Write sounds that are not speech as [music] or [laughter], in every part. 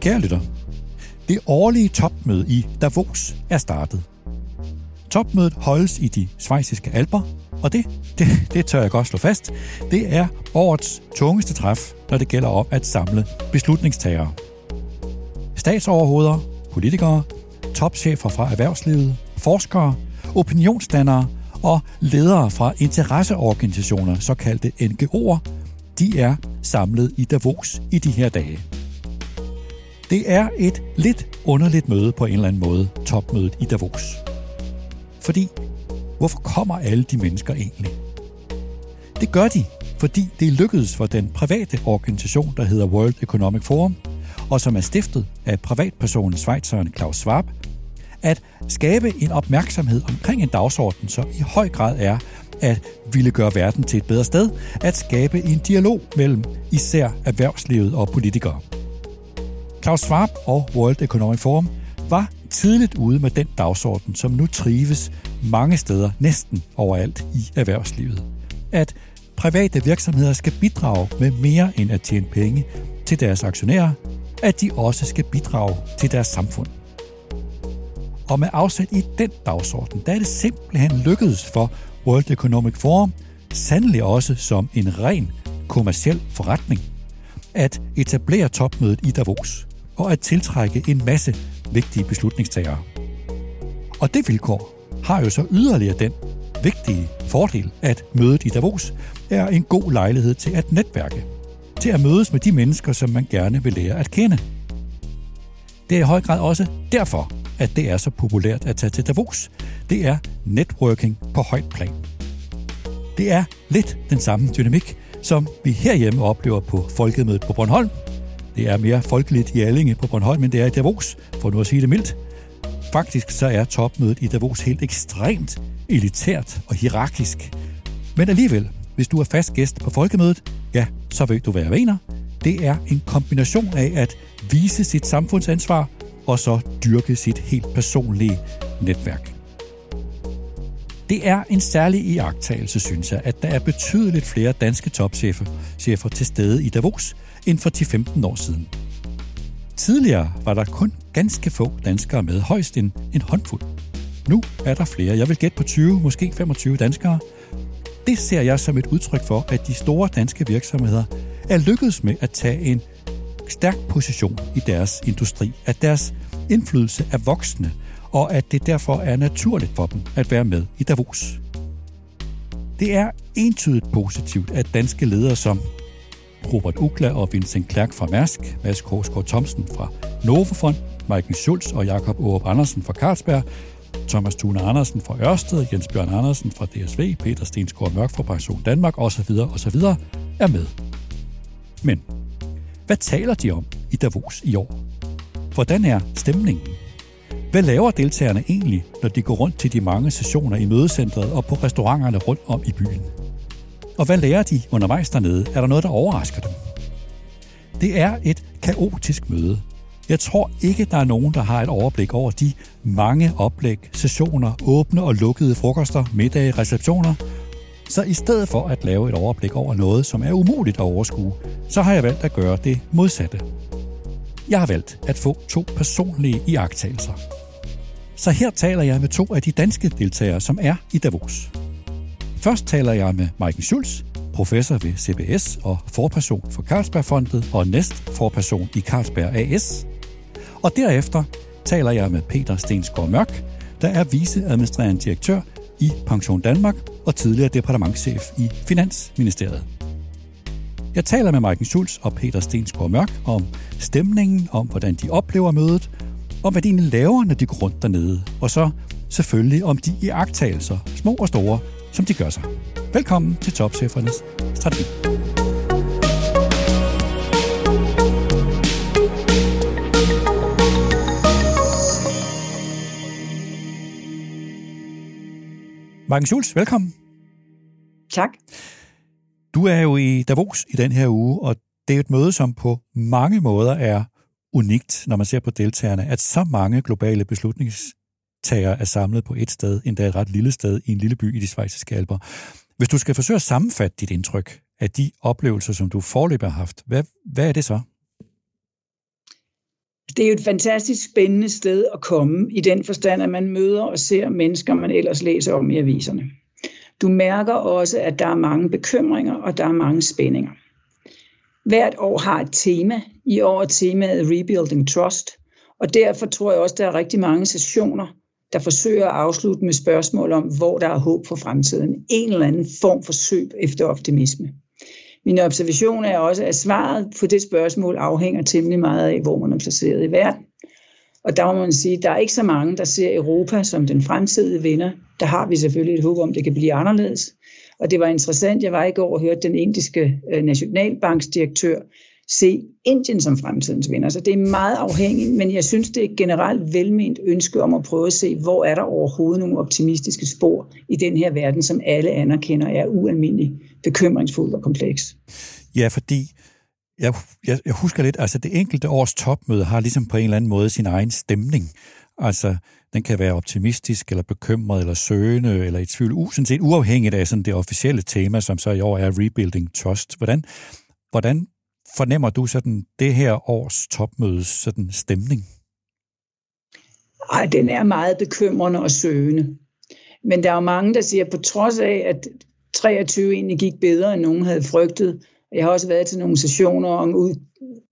Kære lytter, det årlige topmøde i Davos er startet. Topmødet holdes i de svejsiske alper, og det, det, det tør jeg godt slå fast, det er årets tungeste træf, når det gælder om at samle beslutningstagere. Statsoverhoveder, politikere, topchefer fra erhvervslivet, forskere, opinionsdannere og ledere fra interesseorganisationer, såkaldte NGO'er, de er samlet i Davos i de her dage. Det er et lidt underligt møde på en eller anden måde, topmødet i Davos. Fordi, hvorfor kommer alle de mennesker egentlig? Det gør de, fordi det lykkedes for den private organisation, der hedder World Economic Forum, og som er stiftet af privatpersonen Schweizeren Klaus Schwab, at skabe en opmærksomhed omkring en dagsorden, som i høj grad er at ville gøre verden til et bedre sted, at skabe en dialog mellem især erhvervslivet og politikere. Klaus Schwab og World Economic Forum var tidligt ude med den dagsorden, som nu trives mange steder, næsten overalt i erhvervslivet. At private virksomheder skal bidrage med mere end at tjene penge til deres aktionærer, at de også skal bidrage til deres samfund. Og med afsæt i den dagsorden, der er det simpelthen lykkedes for World Economic Forum, sandelig også som en ren kommersiel forretning, at etablere topmødet i Davos og at tiltrække en masse vigtige beslutningstagere. Og det vilkår har jo så yderligere den vigtige fordel, at mødet i Davos er en god lejlighed til at netværke, til at mødes med de mennesker, som man gerne vil lære at kende. Det er i høj grad også derfor, at det er så populært at tage til Davos. Det er networking på højt plan. Det er lidt den samme dynamik, som vi herhjemme oplever på Folkemødet på Bornholm. Det er mere folkeligt i Allinge på Bornholm, men det er i Davos, for nu at sige det mildt. Faktisk så er topmødet i Davos helt ekstremt elitært og hierarkisk. Men alligevel, hvis du er fast gæst på Folkemødet, ja, så ved du være mener. Det er en kombination af at vise sit samfundsansvar og så dyrke sit helt personlige netværk. Det er en særlig iagttagelse, synes jeg, at der er betydeligt flere danske topchefer chefer til stede i Davos end for 10-15 år siden. Tidligere var der kun ganske få danskere med, højst en, en håndfuld. Nu er der flere. Jeg vil gætte på 20, måske 25 danskere. Det ser jeg som et udtryk for, at de store danske virksomheder er lykkedes med at tage en stærk position i deres industri, at deres indflydelse er voksende, og at det derfor er naturligt for dem at være med i Davos. Det er entydigt positivt, at danske ledere som Robert Ukla og Vincent Klerk fra Mærsk, Mads Korsgaard Thomsen fra Novofond, Michael Schulz og Jakob Aarup Andersen fra Carlsberg, Thomas Thune Andersen fra Ørsted, Jens Bjørn Andersen fra DSV, Peter Stensgaard Mørk fra Pension Danmark osv. osv. er med. Men hvad taler de om i Davos i år? Hvordan er stemningen? Hvad laver deltagerne egentlig, når de går rundt til de mange sessioner i mødecentret og på restauranterne rundt om i byen? Og hvad lærer de undervejs dernede? Er der noget, der overrasker dem? Det er et kaotisk møde. Jeg tror ikke, der er nogen, der har et overblik over de mange oplæg, sessioner, åbne og lukkede frokoster, middage, receptioner. Så i stedet for at lave et overblik over noget, som er umuligt at overskue, så har jeg valgt at gøre det modsatte. Jeg har valgt at få to personlige iagttagelser. Så her taler jeg med to af de danske deltagere, som er i Davos. Først taler jeg med Mike Schulz, professor ved CBS og forperson for Carlsbergfondet og næst forperson i Carlsberg AS. Og derefter taler jeg med Peter Stensgaard Mørk, der er viceadministrerende direktør i Pension Danmark og tidligere departementschef i Finansministeriet. Jeg taler med Martin Schulz og Peter Stensgaard Mørk om stemningen, om hvordan de oplever mødet, om hvad de egentlig laver, når de går rundt dernede, og så selvfølgelig om de iagttagelser, små og store, som de gør sig. Velkommen til Topchefernes Strategi. Marken Schulz, velkommen. Tak. Du er jo i Davos i den her uge, og det er et møde, som på mange måder er unikt, når man ser på deltagerne, at så mange globale beslutningstagere er samlet på et sted, endda et ret lille sted i en lille by i de svejsiske alper. Hvis du skal forsøge at sammenfatte dit indtryk af de oplevelser, som du forløbig har haft, hvad, hvad er det så? Det er jo et fantastisk spændende sted at komme, i den forstand, at man møder og ser mennesker, man ellers læser om i aviserne. Du mærker også, at der er mange bekymringer, og der er mange spændinger. Hvert år har et tema. I år er temaet Rebuilding Trust, og derfor tror jeg også, der er rigtig mange sessioner, der forsøger at afslutte med spørgsmål om, hvor der er håb for fremtiden. En eller anden form for søb efter optimisme. Min observation er også, at svaret på det spørgsmål afhænger temmelig meget af, hvor man er placeret i verden. Og der må man sige, at der er ikke så mange, der ser Europa som den fremtidige vinder. Der har vi selvfølgelig et håb om, at det kan blive anderledes. Og det var interessant, jeg var i går og hørte den indiske øh, nationalbanksdirektør se Indien som fremtidens vinder. Så det er meget afhængigt, men jeg synes, det er et generelt velment ønske om at prøve at se, hvor er der overhovedet nogle optimistiske spor i den her verden, som alle anerkender er ualmindelig bekymringsfuld og kompleks. Ja, fordi jeg, jeg, jeg husker lidt, altså det enkelte års topmøde har ligesom på en eller anden måde sin egen stemning. Altså, den kan være optimistisk, eller bekymret, eller søgende, eller i tvivl, sådan set uafhængigt af sådan det officielle tema, som så i år er Rebuilding Trust. Hvordan, hvordan fornemmer du sådan det her års topmødes sådan stemning? Ej, den er meget bekymrende og søgende. Men der er jo mange, der siger, at på trods af, at 23 egentlig gik bedre, end nogen havde frygtet, jeg har også været til nogle sessioner om, ud,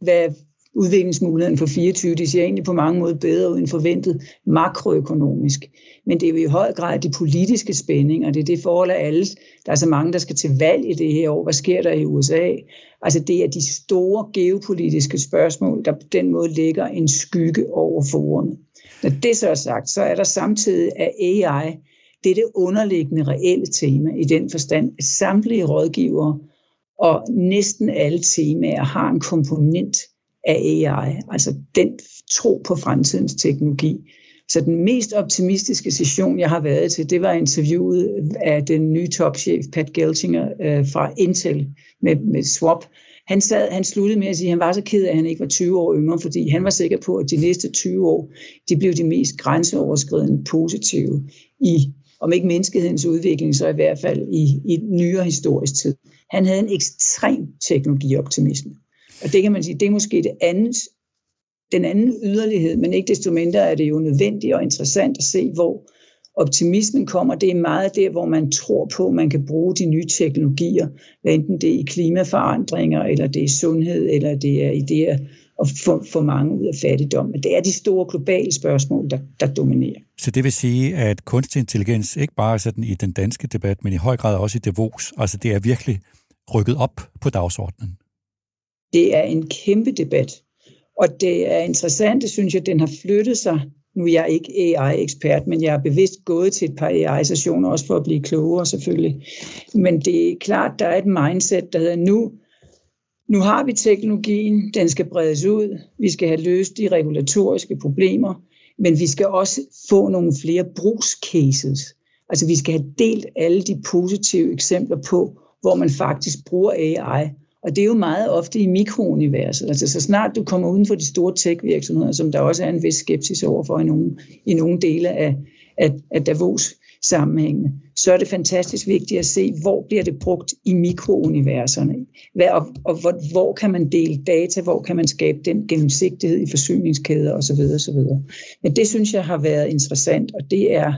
hvad udviklingsmuligheden for 24, de ser egentlig på mange måder bedre ud end forventet makroøkonomisk. Men det er jo i høj grad de politiske spændinger, det er det forhold af alle. Der er så mange, der skal til valg i det her år. Hvad sker der i USA? Altså det er de store geopolitiske spørgsmål, der på den måde lægger en skygge over forummet. Når det så er sagt, så er der samtidig af AI det er det underliggende reelle tema i den forstand, at samtlige rådgivere og næsten alle temaer har en komponent af AI, altså den tro på fremtidens teknologi. Så den mest optimistiske session, jeg har været til, det var interviewet af den nye topchef, Pat Gelsinger øh, fra Intel med, med Swap. Han, sad, han sluttede med at sige, at han var så ked af, at han ikke var 20 år yngre, fordi han var sikker på, at de næste 20 år, de blev de mest grænseoverskridende positive i, om ikke menneskehedens udvikling, så i hvert fald i, i nyere historisk tid. Han havde en ekstrem teknologioptimisme. Og det kan man sige, det er måske det andet, den anden yderlighed, men ikke desto mindre er det jo nødvendigt og interessant at se, hvor optimismen kommer. Det er meget der, hvor man tror på, at man kan bruge de nye teknologier, hvad enten det er i klimaforandringer, eller det er sundhed, eller det er idéer at få, få mange ud af fattigdom. Men det er de store globale spørgsmål, der, der dominerer. Så det vil sige, at kunstig intelligens ikke bare er sådan i den danske debat, men i høj grad også i Davos, altså det er virkelig rykket op på dagsordenen? Det er en kæmpe debat. Og det er interessant, synes jeg, at den har flyttet sig. Nu er jeg ikke AI-ekspert, men jeg er bevidst gået til et par AI-sessioner, også for at blive klogere selvfølgelig. Men det er klart, der er et mindset, der hedder nu, nu har vi teknologien, den skal bredes ud, vi skal have løst de regulatoriske problemer, men vi skal også få nogle flere brugscases. Altså vi skal have delt alle de positive eksempler på, hvor man faktisk bruger AI. Og det er jo meget ofte i mikrouniverset. Altså så snart du kommer uden for de store tech-virksomheder, som der også er en vis skepsis overfor i nogle, i nogle dele af, af, af Davos sammenhængende, så er det fantastisk vigtigt at se, hvor bliver det brugt i mikrouniverserne, Hvad, og, og hvor, hvor kan man dele data, hvor kan man skabe den gennemsigtighed i forsyningskæder osv. osv. Men det synes jeg har været interessant, og det er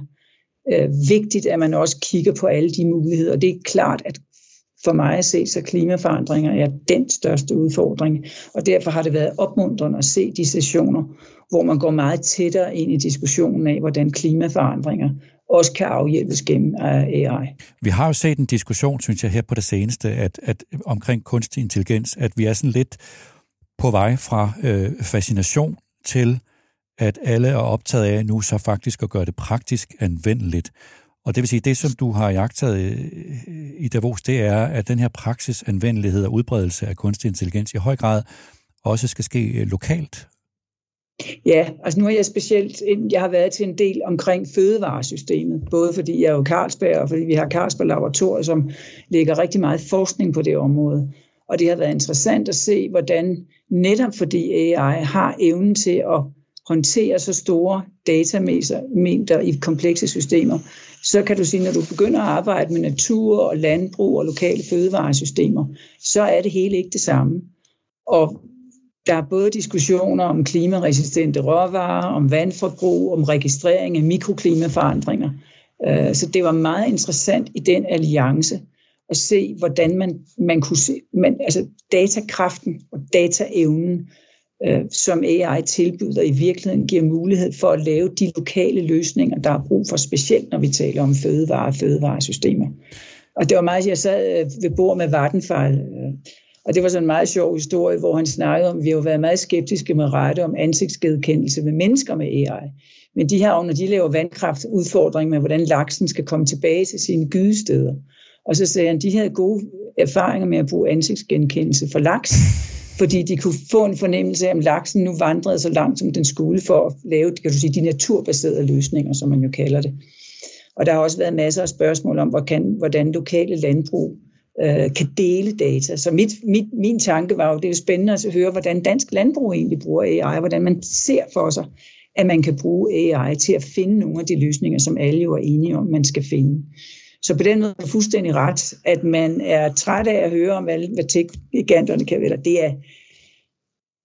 øh, vigtigt, at man også kigger på alle de muligheder. Og det er klart, at for mig at se, så klimaforandringer er den største udfordring. Og derfor har det været opmuntrende at se de sessioner, hvor man går meget tættere ind i diskussionen af, hvordan klimaforandringer også kan afhjælpes gennem øh, AI. Vi har jo set en diskussion, synes jeg, her på det seneste, at, at omkring kunstig intelligens, at vi er sådan lidt på vej fra øh, fascination til, at alle er optaget af nu så faktisk at gøre det praktisk anvendeligt. Og det vil sige, det som du har jagtet øh, øh, i Davos, det er, at den her praksisanvendelighed og udbredelse af kunstig intelligens i høj grad også skal ske øh, lokalt. Ja, altså nu har jeg specielt, jeg har været til en del omkring fødevaresystemet, både fordi jeg er jo Carlsberg, og fordi vi har Carlsberg Laboratoriet, som lægger rigtig meget forskning på det område. Og det har været interessant at se, hvordan netop fordi AI har evnen til at håndtere så store datamængder i komplekse systemer, så kan du sige, når du begynder at arbejde med natur og landbrug og lokale fødevaresystemer, så er det hele ikke det samme. Og der er både diskussioner om klimaresistente råvarer, om vandforbrug, om registrering af mikroklimaforandringer. Øh, så det var meget interessant i den alliance at se, hvordan man, man kunne se, man, altså datakraften og dataevnen, øh, som AI tilbyder, i virkeligheden giver mulighed for at lave de lokale løsninger, der er brug for, specielt når vi taler om fødevare og fødevaresystemer. Og det var meget, jeg sad øh, ved bord med Vattenfall, øh, og det var sådan en meget sjov historie, hvor han snakkede om, at vi har været meget skeptiske med rette om ansigtsgenkendelse med mennesker med AI. Men de her, når de laver vandkraft, udfordring med, hvordan laksen skal komme tilbage til sine gydesteder. Og så sagde han, at de havde gode erfaringer med at bruge ansigtsgenkendelse for laks, fordi de kunne få en fornemmelse af, om laksen nu vandrede så langt, som den skulle, for at lave kan du sige, de naturbaserede løsninger, som man jo kalder det. Og der har også været masser af spørgsmål om, hvordan, hvordan lokale landbrug øh, kan dele data. Så mit, mit, min tanke var jo, det er jo spændende at høre, hvordan dansk landbrug egentlig bruger AI, hvordan man ser for sig, at man kan bruge AI til at finde nogle af de løsninger, som alle jo er enige om, man skal finde. Så på den måde er fuldstændig ret, at man er træt af at høre om, hvad, hvad tech-giganterne kan, eller det er,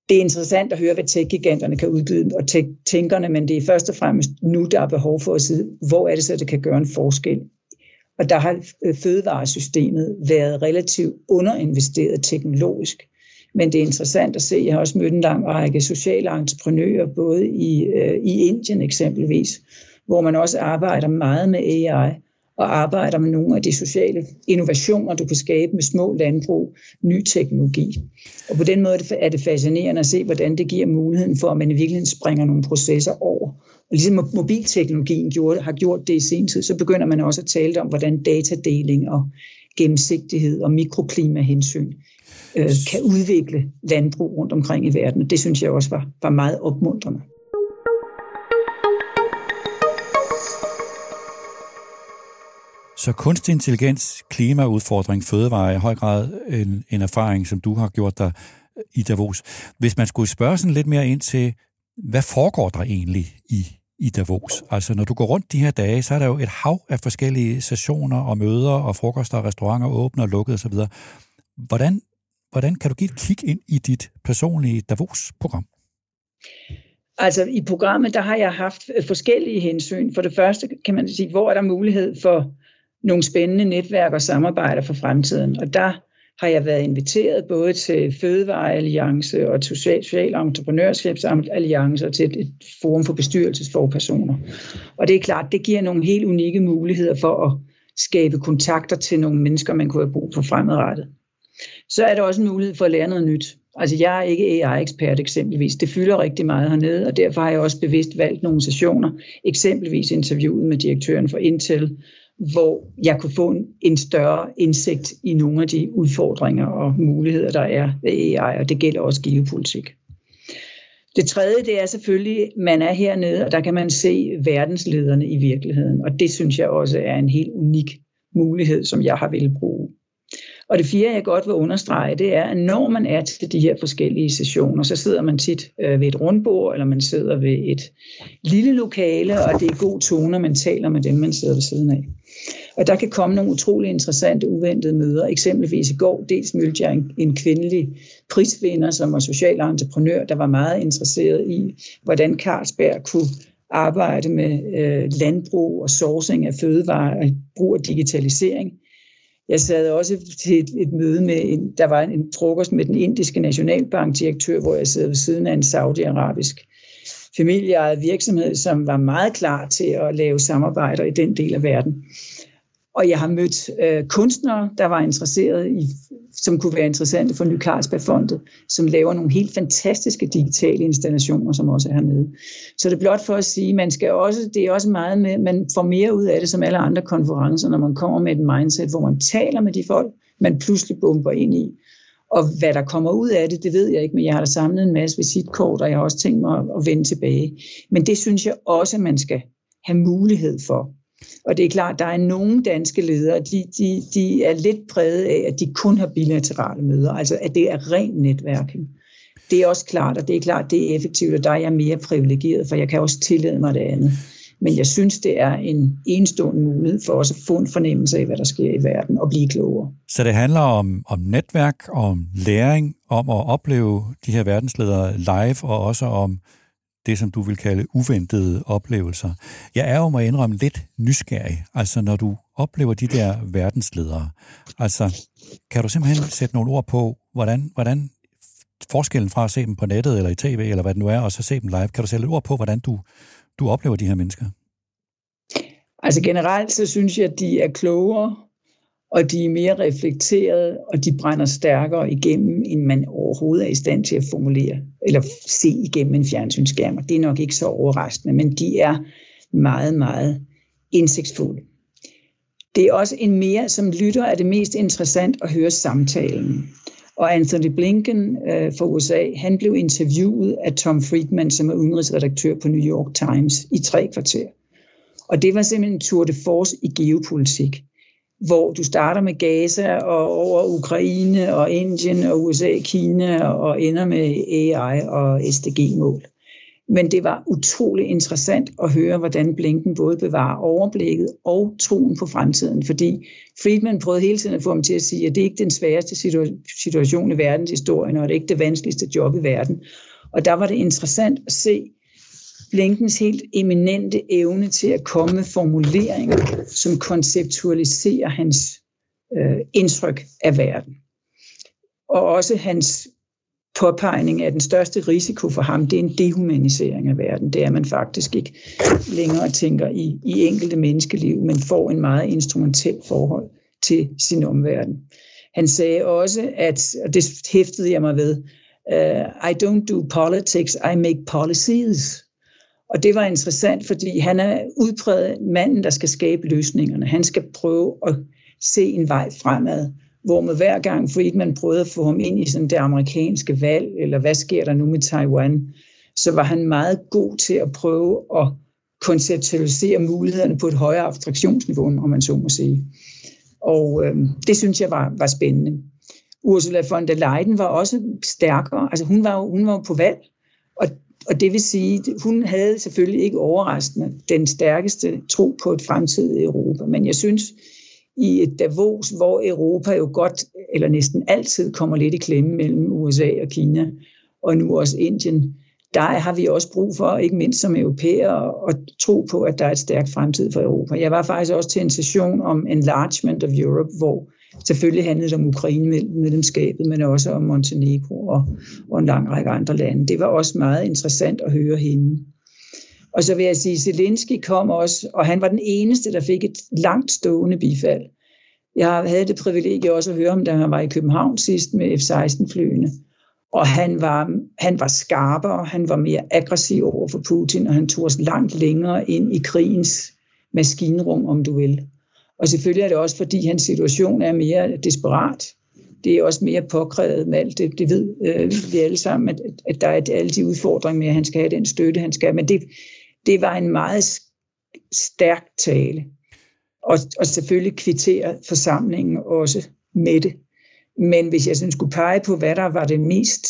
det er interessant at høre, hvad tech-giganterne kan udbyde, og tænkerne, men det er først og fremmest nu, der er behov for at sige, hvor er det så, det kan gøre en forskel. Og der har øh, fødevaresystemet været relativt underinvesteret teknologisk. Men det er interessant at se, jeg har også mødt en lang række sociale entreprenører, både i, øh, i Indien eksempelvis, hvor man også arbejder meget med AI, og arbejder med nogle af de sociale innovationer, du kan skabe med små landbrug, ny teknologi. Og på den måde er det fascinerende at se, hvordan det giver muligheden for, at man i virkeligheden springer nogle processer over. Og ligesom mobilteknologien gjorde, har gjort det i sen tid, så begynder man også at tale om, hvordan datadeling og gennemsigtighed og mikroklimahensyn øh, kan udvikle landbrug rundt omkring i verden. Og det synes jeg også var, var meget opmuntrende. Så kunstig intelligens, klimaudfordring, fødevare er i høj grad en, en erfaring, som du har gjort dig i Davos. Hvis man skulle spørge sådan lidt mere ind til, hvad foregår der egentlig i, i Davos? Altså når du går rundt de her dage, så er der jo et hav af forskellige sessioner og møder og frokoster og restauranter åbne og lukkede osv. Hvordan, hvordan kan du give et kig ind i dit personlige Davos-program? Altså i programmet, der har jeg haft forskellige hensyn. For det første kan man sige, hvor er der mulighed for nogle spændende netværk og samarbejder for fremtiden. Og der har jeg været inviteret både til Fødevarealliance og til Social Entreprenørskabsalliance og til et, forum for bestyrelsesforpersoner. Og det er klart, det giver nogle helt unikke muligheder for at skabe kontakter til nogle mennesker, man kunne have brug for fremadrettet. Så er der også en mulighed for at lære noget nyt. Altså jeg er ikke AI-ekspert eksempelvis. Det fylder rigtig meget hernede, og derfor har jeg også bevidst valgt nogle sessioner. Eksempelvis interviewet med direktøren for Intel, hvor jeg kunne få en, en større indsigt i nogle af de udfordringer og muligheder, der er ved AI, og det gælder også geopolitik. Det tredje, det er selvfølgelig, man er hernede, og der kan man se verdenslederne i virkeligheden, og det synes jeg også er en helt unik mulighed, som jeg har ville bruge. Og det fjerde, jeg godt vil understrege, det er, at når man er til de her forskellige sessioner, så sidder man tit øh, ved et rundbord, eller man sidder ved et lille lokale, og det er god toner, man taler med dem, man sidder ved siden af. Og der kan komme nogle utrolig interessante, uventede møder. Eksempelvis i går dels mødte jeg en, en kvindelig prisvinder, som var social entreprenør, der var meget interesseret i, hvordan Carlsberg kunne arbejde med øh, landbrug og sourcing af fødevarer og brug af digitalisering. Jeg sad også til et, et møde med, en, der var en frokost med den indiske nationalbankdirektør, hvor jeg sad ved siden af en saudiarabisk familieejet virksomhed, som var meget klar til at lave samarbejder i den del af verden. Og jeg har mødt øh, kunstnere, der var interesseret i, som kunne være interessante for Ny Carlsbergfondet, som laver nogle helt fantastiske digitale installationer, som også er hernede. Så det er blot for at sige, man skal også, det er også meget med, man får mere ud af det som alle andre konferencer, når man kommer med et mindset, hvor man taler med de folk, man pludselig bomber ind i. Og hvad der kommer ud af det, det ved jeg ikke, men jeg har da samlet en masse visitkort, og jeg har også tænkt mig at vende tilbage. Men det synes jeg også, man skal have mulighed for. Og det er klart, der er nogle danske ledere, de, de, de er lidt præget af, at de kun har bilaterale møder, altså at det er ren netværking. Det er også klart, og det er klart, det er effektivt, og der er jeg mere privilegeret, for jeg kan også tillade mig det andet. Men jeg synes, det er en enestående mulighed for os at få en fornemmelse af, hvad der sker i verden, og blive klogere. Så det handler om, om netværk, om læring, om at opleve de her verdensledere live, og også om det, som du vil kalde uventede oplevelser. Jeg er jo, må jeg indrømme, lidt nysgerrig. Altså, når du oplever de der verdensledere, altså, kan du simpelthen sætte nogle ord på, hvordan, hvordan forskellen fra at se dem på nettet, eller i tv, eller hvad det nu er, og så se dem live, kan du sætte ord på, hvordan du, du oplever de her mennesker? Altså generelt, så synes jeg, at de er klogere, og de er mere reflekterede, og de brænder stærkere igennem, end man overhovedet er i stand til at formulere, eller se igennem en fjernsynsskærm. Det er nok ikke så overraskende, men de er meget, meget indsigtsfulde. Det er også en mere, som lytter, er det mest interessant at høre samtalen. Og Anthony Blinken øh, fra USA, han blev interviewet af Tom Friedman, som er udenrigsredaktør på New York Times, i tre kvarter. Og det var simpelthen en tour de force i geopolitik hvor du starter med Gaza og over Ukraine og Indien og USA, Kina og ender med AI og SDG-mål. Men det var utrolig interessant at høre, hvordan Blinken både bevarer overblikket og troen på fremtiden, fordi Friedman prøvede hele tiden at få ham til at sige, at det ikke er den sværeste situation i verdenshistorien, og det er ikke det vanskeligste job i verden. Og der var det interessant at se, Blinkens helt eminente evne til at komme med formuleringer, som konceptualiserer hans øh, indtryk af verden. Og også hans påpegning af den største risiko for ham, det er en dehumanisering af verden. Det er, at man faktisk ikke længere tænker i, i enkelte menneskeliv, men får en meget instrumentel forhold til sin omverden. Han sagde også, at, og det hæftede jeg mig ved, uh, I don't do politics, I make policies. Og det var interessant, fordi han er udpræget manden, der skal skabe løsningerne. Han skal prøve at se en vej fremad, hvor med hver gang Friedman prøvede at få ham ind i sådan det amerikanske valg, eller hvad sker der nu med Taiwan, så var han meget god til at prøve at konceptualisere mulighederne på et højere abstraktionsniveau, om man så må sige. Og øh, det synes jeg var, var spændende. Ursula von der Leyen var også stærkere. Altså hun var jo, hun var på valg, og og det vil sige, hun havde selvfølgelig ikke overraskende den stærkeste tro på et fremtidigt Europa. Men jeg synes, i et Davos, hvor Europa jo godt, eller næsten altid kommer lidt i klemme mellem USA og Kina, og nu også Indien, der har vi også brug for, ikke mindst som europæer, at tro på, at der er et stærkt fremtid for Europa. Jeg var faktisk også til en session om enlargement of Europe, hvor Selvfølgelig handlede det om Ukraine-medlemskabet, men også om Montenegro og, og en lang række andre lande. Det var også meget interessant at høre hende. Og så vil jeg sige, Zelensky kom også, og han var den eneste, der fik et langt stående bifald. Jeg havde det privilegie også at høre ham, da han var i København sidst med F-16-flyene. Og han var, han var skarpere, han var mere aggressiv over for Putin, og han tog os langt længere ind i krigens maskinrum, om du vil. Og selvfølgelig er det også, fordi hans situation er mere desperat. Det er også mere påkrævet med alt det. Det ved øh, vi alle sammen, at, at der er alle de udfordringer med, at han skal have den støtte, han skal. Men det, det var en meget stærk tale. Og, og selvfølgelig kvitterer forsamlingen også med det. Men hvis jeg sådan skulle pege på, hvad der var det mest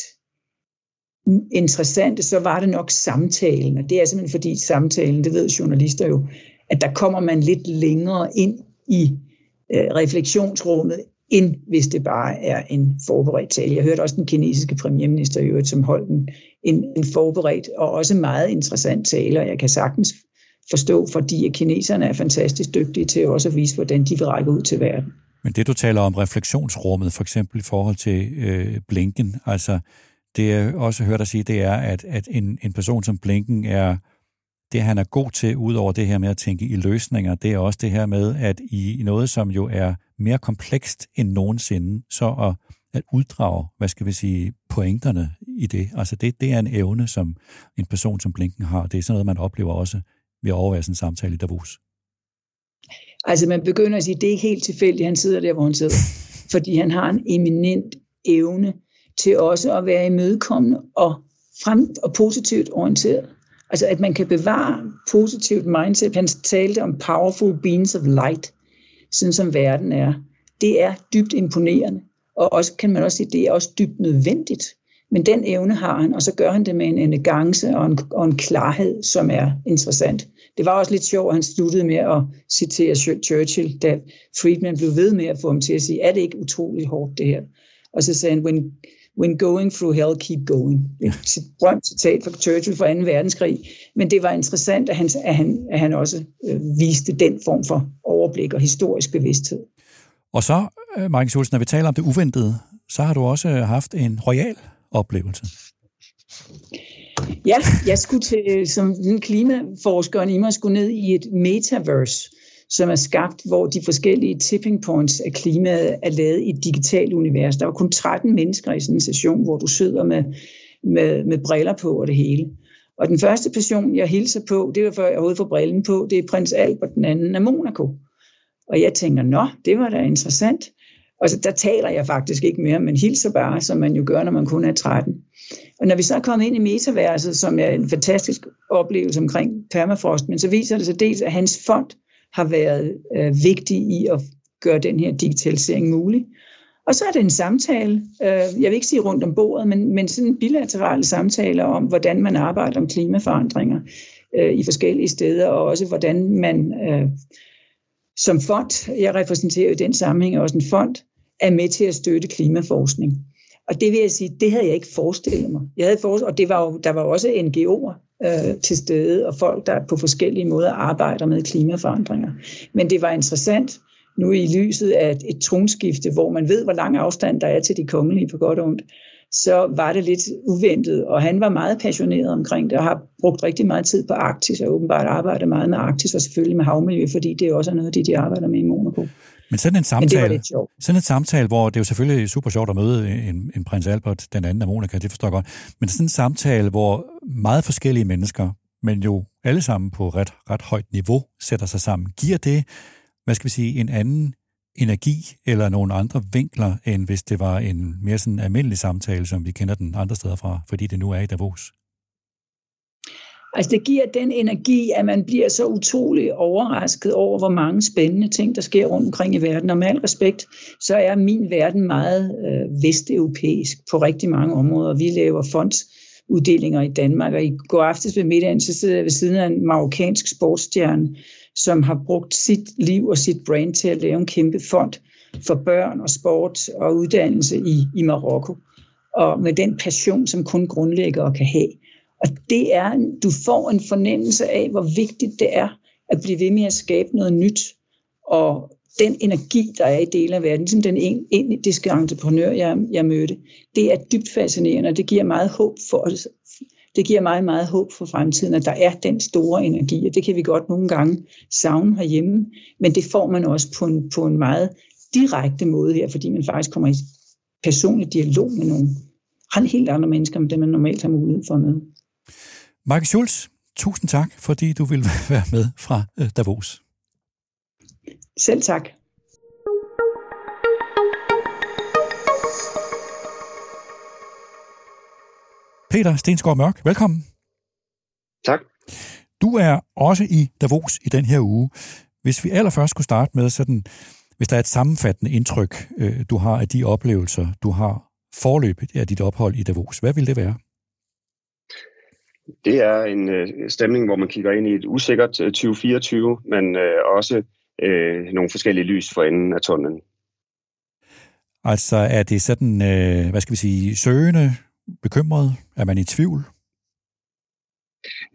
interessante, så var det nok samtalen. Og det er simpelthen fordi samtalen, det ved journalister jo, at der kommer man lidt længere ind i øh, refleksionsrummet, end hvis det bare er en forberedt tale. Jeg hørte også den kinesiske premierminister i øvrigt, som holdt en, en, en forberedt og også meget interessant tale, og jeg kan sagtens forstå, fordi at kineserne er fantastisk dygtige til også at vise, hvordan de vil række ud til verden. Men det, du taler om refleksionsrummet, for eksempel i forhold til øh, Blinken, altså det jeg også hørt dig sige, det er, at, at en, en person som Blinken er det, han er god til, ud over det her med at tænke i løsninger, det er også det her med, at i noget, som jo er mere komplekst end nogensinde, så at, at uddrage, hvad skal vi sige, pointerne i det. Altså det, det er en evne, som en person som Blinken har. Det er sådan noget, man oplever også ved at overvære sådan en samtale i Davos. Altså man begynder at sige, at det er ikke helt tilfældigt, han sidder der, hvor han sidder. [laughs] Fordi han har en eminent evne til også at være imødekommende og, frem, og positivt orienteret. Altså at man kan bevare positivt mindset. Han talte om powerful beings of light, sådan som verden er. Det er dybt imponerende. Og også kan man også sige, det er også dybt nødvendigt. Men den evne har han, og så gør han det med en elegance og en, og en klarhed, som er interessant. Det var også lidt sjovt, at han sluttede med at citere Churchill, da Friedman blev ved med at få ham til at sige, er det ikke utroligt hårdt det her? Og så sagde han, when, when going through hell, keep going. Et berømt citat fra Churchill fra 2. verdenskrig. Men det var interessant, at han, at han, at han også øh, viste den form for overblik og historisk bevidsthed. Og så, øh, Martin Schultz, når vi taler om det uventede, så har du også haft en royal oplevelse. Ja, jeg skulle til, som den klimaforskeren i mig, skulle ned i et metaverse, som er skabt, hvor de forskellige tipping points af klimaet er lavet i et digitalt univers. Der var kun 13 mennesker i sådan en session, hvor du sidder med, med, med briller på og det hele. Og den første person, jeg hilser på, det var før jeg overhovedet får brillen på, det er prins Albert, den anden af Monaco. Og jeg tænker, nå, det var da interessant. Og så der taler jeg faktisk ikke mere, men hilser bare, som man jo gør, når man kun er 13. Og når vi så er kommet ind i metaverset, som er en fantastisk oplevelse omkring permafrost, men så viser det sig dels, at hans fond har været øh, vigtig i at gøre den her digitalisering mulig. Og så er det en samtale, øh, jeg vil ikke sige rundt om bordet, men, men sådan bilaterale samtaler om, hvordan man arbejder om klimaforandringer øh, i forskellige steder, og også hvordan man øh, som fond, jeg repræsenterer i den sammenhæng også en fond, er med til at støtte klimaforskning. Og det vil jeg sige, det havde jeg ikke forestillet mig. Jeg havde forestillet, og det var jo, der var også NGO'er øh, til stede, og folk, der på forskellige måder arbejder med klimaforandringer. Men det var interessant, nu i lyset af et, tronskifte, hvor man ved, hvor lang afstand der er til de kongelige på godt og ondt, så var det lidt uventet, og han var meget passioneret omkring det, og har brugt rigtig meget tid på Arktis, og åbenbart arbejder meget med Arktis, og selvfølgelig med havmiljø, fordi det er også noget af det, de arbejder med i Monaco. Men sådan en samtale, sådan en samtale, hvor det er jo selvfølgelig super sjovt at møde en, en prins Albert, den anden af Monaco, det forstår jeg godt, men sådan en samtale, hvor meget forskellige mennesker, men jo alle sammen på ret, ret højt niveau, sætter sig sammen, giver det, hvad skal vi sige, en anden energi eller nogle andre vinkler, end hvis det var en mere sådan almindelig samtale, som vi kender den andre steder fra, fordi det nu er i Davos? Altså det giver den energi, at man bliver så utrolig overrasket over, hvor mange spændende ting, der sker rundt omkring i verden. Og med al respekt, så er min verden meget øh, vesteuropæisk på rigtig mange områder. Vi laver fondsuddelinger i Danmark, og i går aftes ved middagen, så sidder jeg ved siden af en marokkansk sportsstjerne, som har brugt sit liv og sit brand til at lave en kæmpe fond for børn og sport og uddannelse i, i Marokko. Og med den passion, som kun grundlæggere kan have. Og det er, du får en fornemmelse af, hvor vigtigt det er at blive ved med at skabe noget nyt. Og den energi, der er i dele af verden, ligesom den indiske entreprenør, jeg, jeg mødte, det er dybt fascinerende, og det giver meget håb for os. Det giver meget, meget håb for fremtiden, at der er den store energi, og det kan vi godt nogle gange savne herhjemme, men det får man også på en, på en meget direkte måde her, fordi man faktisk kommer i personlig dialog med nogle helt andre mennesker, end det man normalt har mulighed for at møde. Mark Schulz, tusind tak, fordi du vil [laughs] være med fra øh, Davos. Selv tak. Peter Stensgaard Mørk, velkommen. Tak. Du er også i Davos i den her uge. Hvis vi allerførst skulle starte med sådan, hvis der er et sammenfattende indtryk, øh, du har af de oplevelser, du har forløbet af dit ophold i Davos, hvad vil det være? Det er en øh, stemning, hvor man kigger ind i et usikkert 2024, øh, men øh, også øh, nogle forskellige lys for enden af tunnelen. Altså er det sådan, øh, hvad skal vi sige, søgende, bekymret? Er man i tvivl?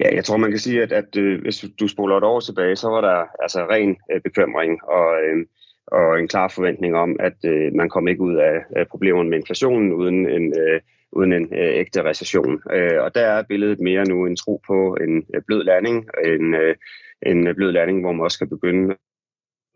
Ja, jeg tror, man kan sige, at, at øh, hvis du spoler et år tilbage, så var der altså ren øh, bekymring og, øh, og en klar forventning om, at øh, man kom ikke ud af, af problemerne med inflationen uden en øh, uden en øh, ægte recession. Øh, og der er billedet mere nu en tro på en øh, blød landing, en, øh, en øh, blød landing, hvor man også skal begynde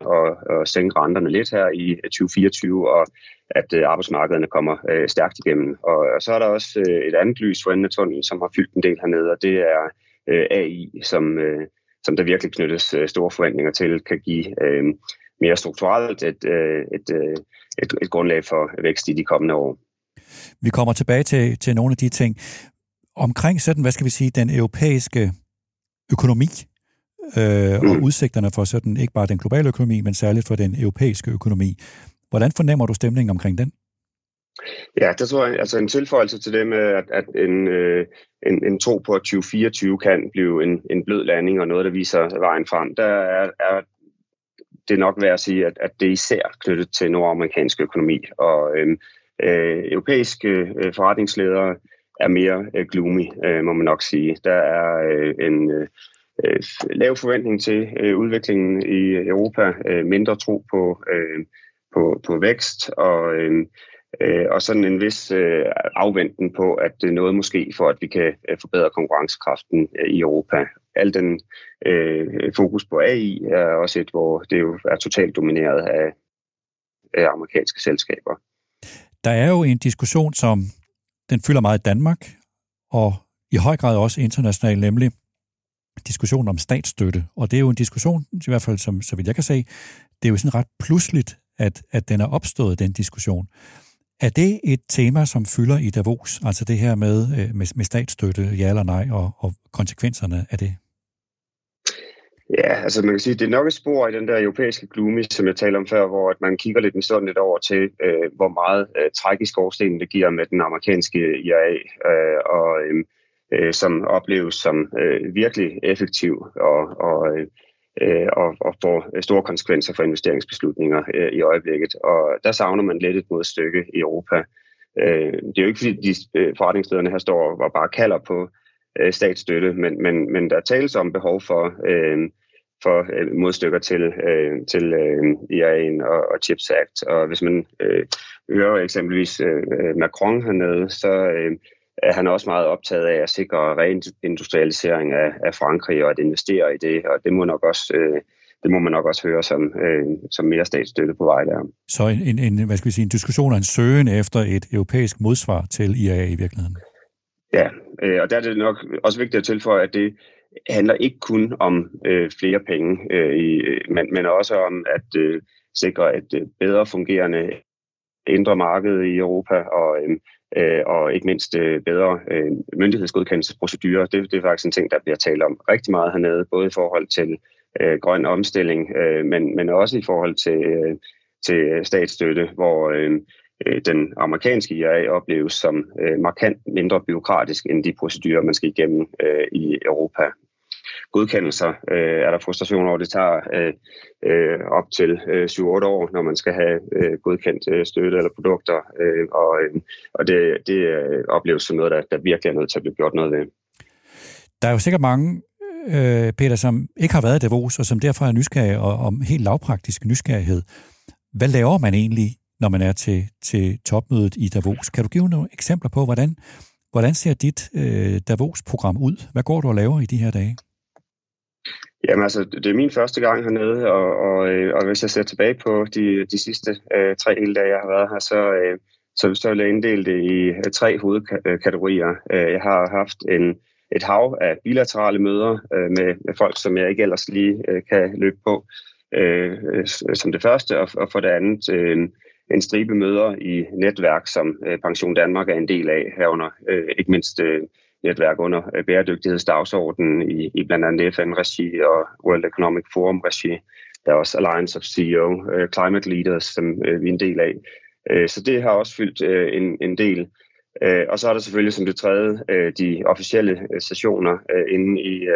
at, at sænke renterne lidt her i øh, 2024, og at øh, arbejdsmarkederne kommer øh, stærkt igennem. Og, og så er der også øh, et andet lys for enden af tunnelen, som har fyldt en del hernede, og det er øh, AI, som, øh, som der virkelig knyttes øh, store forventninger til, kan give øh, mere strukturelt et, øh, et, øh, et, et grundlag for vækst i de kommende år. Vi kommer tilbage til, til nogle af de ting. Omkring sådan, hvad skal vi sige, den europæiske økonomi øh, mm. og udsigterne for sådan, ikke bare den globale økonomi, men særligt for den europæiske økonomi. Hvordan fornemmer du stemningen omkring den? Ja, det tror jeg, altså en tilføjelse til det med, at, at en, øh, en, en tro på, at 2024 kan blive en, en blød landing og noget, der viser vejen frem, der er, er det nok værd at sige, at, at det er især knyttet til nordamerikansk økonomi, og øh, øh, europæiske øh, forretningsledere er mere øh, gloomy, øh, må man nok sige. Der er øh, en øh, øh lav forventning til øh, udviklingen i Europa, øh, mindre tro på, øh, på, på vækst, og øh, øh, og sådan en vis øh, afventen på, at det er noget måske for, at vi kan øh, forbedre konkurrencekraften øh, i Europa. Al den øh, fokus på AI er også et, hvor det jo er totalt domineret af, af amerikanske selskaber. Der er jo en diskussion, som den fylder meget i Danmark, og i høj grad også internationalt, nemlig diskussionen om statsstøtte. Og det er jo en diskussion, i hvert fald som, så vidt jeg kan se, det er jo sådan ret pludseligt, at, at den er opstået, den diskussion. Er det et tema, som fylder i Davos, altså det her med, øh, med, med statsstøtte, ja eller nej, og, og konsekvenserne af det? Ja, altså man kan sige, det er nok et spor i den der europæiske gloomy, som jeg talte om før, hvor at man kigger lidt sådan lidt over til, øh, hvor meget øh, træk i skorstenen det giver med den amerikanske IRA, øh, og øhm, øh, som opleves som øh, virkelig effektiv og, og øh, øh, og, og får store konsekvenser for investeringsbeslutninger øh, i øjeblikket. Og der savner man lidt et modstykke i Europa. Øh, det er jo ikke fordi, de øh, forretningslederne her står og bare kalder på øh, statsstøtte, men, men, men der tales om behov for, øh, for øh, modstykker til, øh, til øh, IRA'en og, og CHIPS Act. Og hvis man øh, hører eksempelvis øh, Macron hernede, så øh, er han også meget optaget af at sikre reindustrialisering af, af Frankrig og at investere i det, og det må nok også øh, det må man nok også høre som, øh, som mere statsstøtte på vej der. Så en, en, hvad skal vi sige, en diskussion og en søgen efter et europæisk modsvar til IAA i virkeligheden? Ja, øh, og der er det nok også vigtigt at tilføje, at det handler ikke kun om øh, flere penge, øh, i, øh, men, men også om at øh, sikre et øh, bedre fungerende indre marked i Europa og øh, øh, og ikke mindst øh, bedre øh, myndighedsgodkendelsesprocedurer. Det, det er faktisk en ting, der bliver talt om rigtig meget hernede, både i forhold til øh, grøn omstilling, øh, men, men også i forhold til, øh, til statsstøtte, hvor øh, øh den amerikanske IRA opleves som øh, markant mindre byråkratisk end de procedurer, man skal igennem øh, i Europa godkendelser øh, er der frustration over, det tager øh, øh, op til øh, 7-8 år, når man skal have øh, godkendt øh, støtte eller produkter, øh, og, øh, og det, det øh, opleves som noget, der, der virkelig er nødt til at blive gjort noget ved. Der er jo sikkert mange, øh, Peter, som ikke har været i Davos, og som derfor er nysgerrige og om helt lavpraktisk nysgerrighed. Hvad laver man egentlig, når man er til, til topmødet i Davos? Kan du give nogle eksempler på, hvordan, hvordan ser dit øh, Davos-program ud? Hvad går du og laver i de her dage? Jamen altså, det er min første gang hernede, og, og, øh, og hvis jeg ser tilbage på de, de sidste øh, tre hele dage, jeg har været her, så, øh, så, så vil jeg inddele det i øh, tre hovedkategorier. Øh, jeg har haft en, et hav af bilaterale møder øh, med, med folk, som jeg ikke ellers lige øh, kan løbe på, øh, som det første, og, og for det andet øh, en stribe møder i netværk, som øh, Pension Danmark er en del af, herunder øh, ikke mindst øh, netværk under øh, bæredygtighedsdagsordenen i, i blandt andet FN-regi og World Economic Forum-regi. Der er også Alliance of CEO, uh, øh, Climate Leaders, som uh, vi er en del af. Uh, så det har også fyldt uh, en, en del. Uh, og så er der selvfølgelig som det tredje uh, de officielle sessioner uh, inde i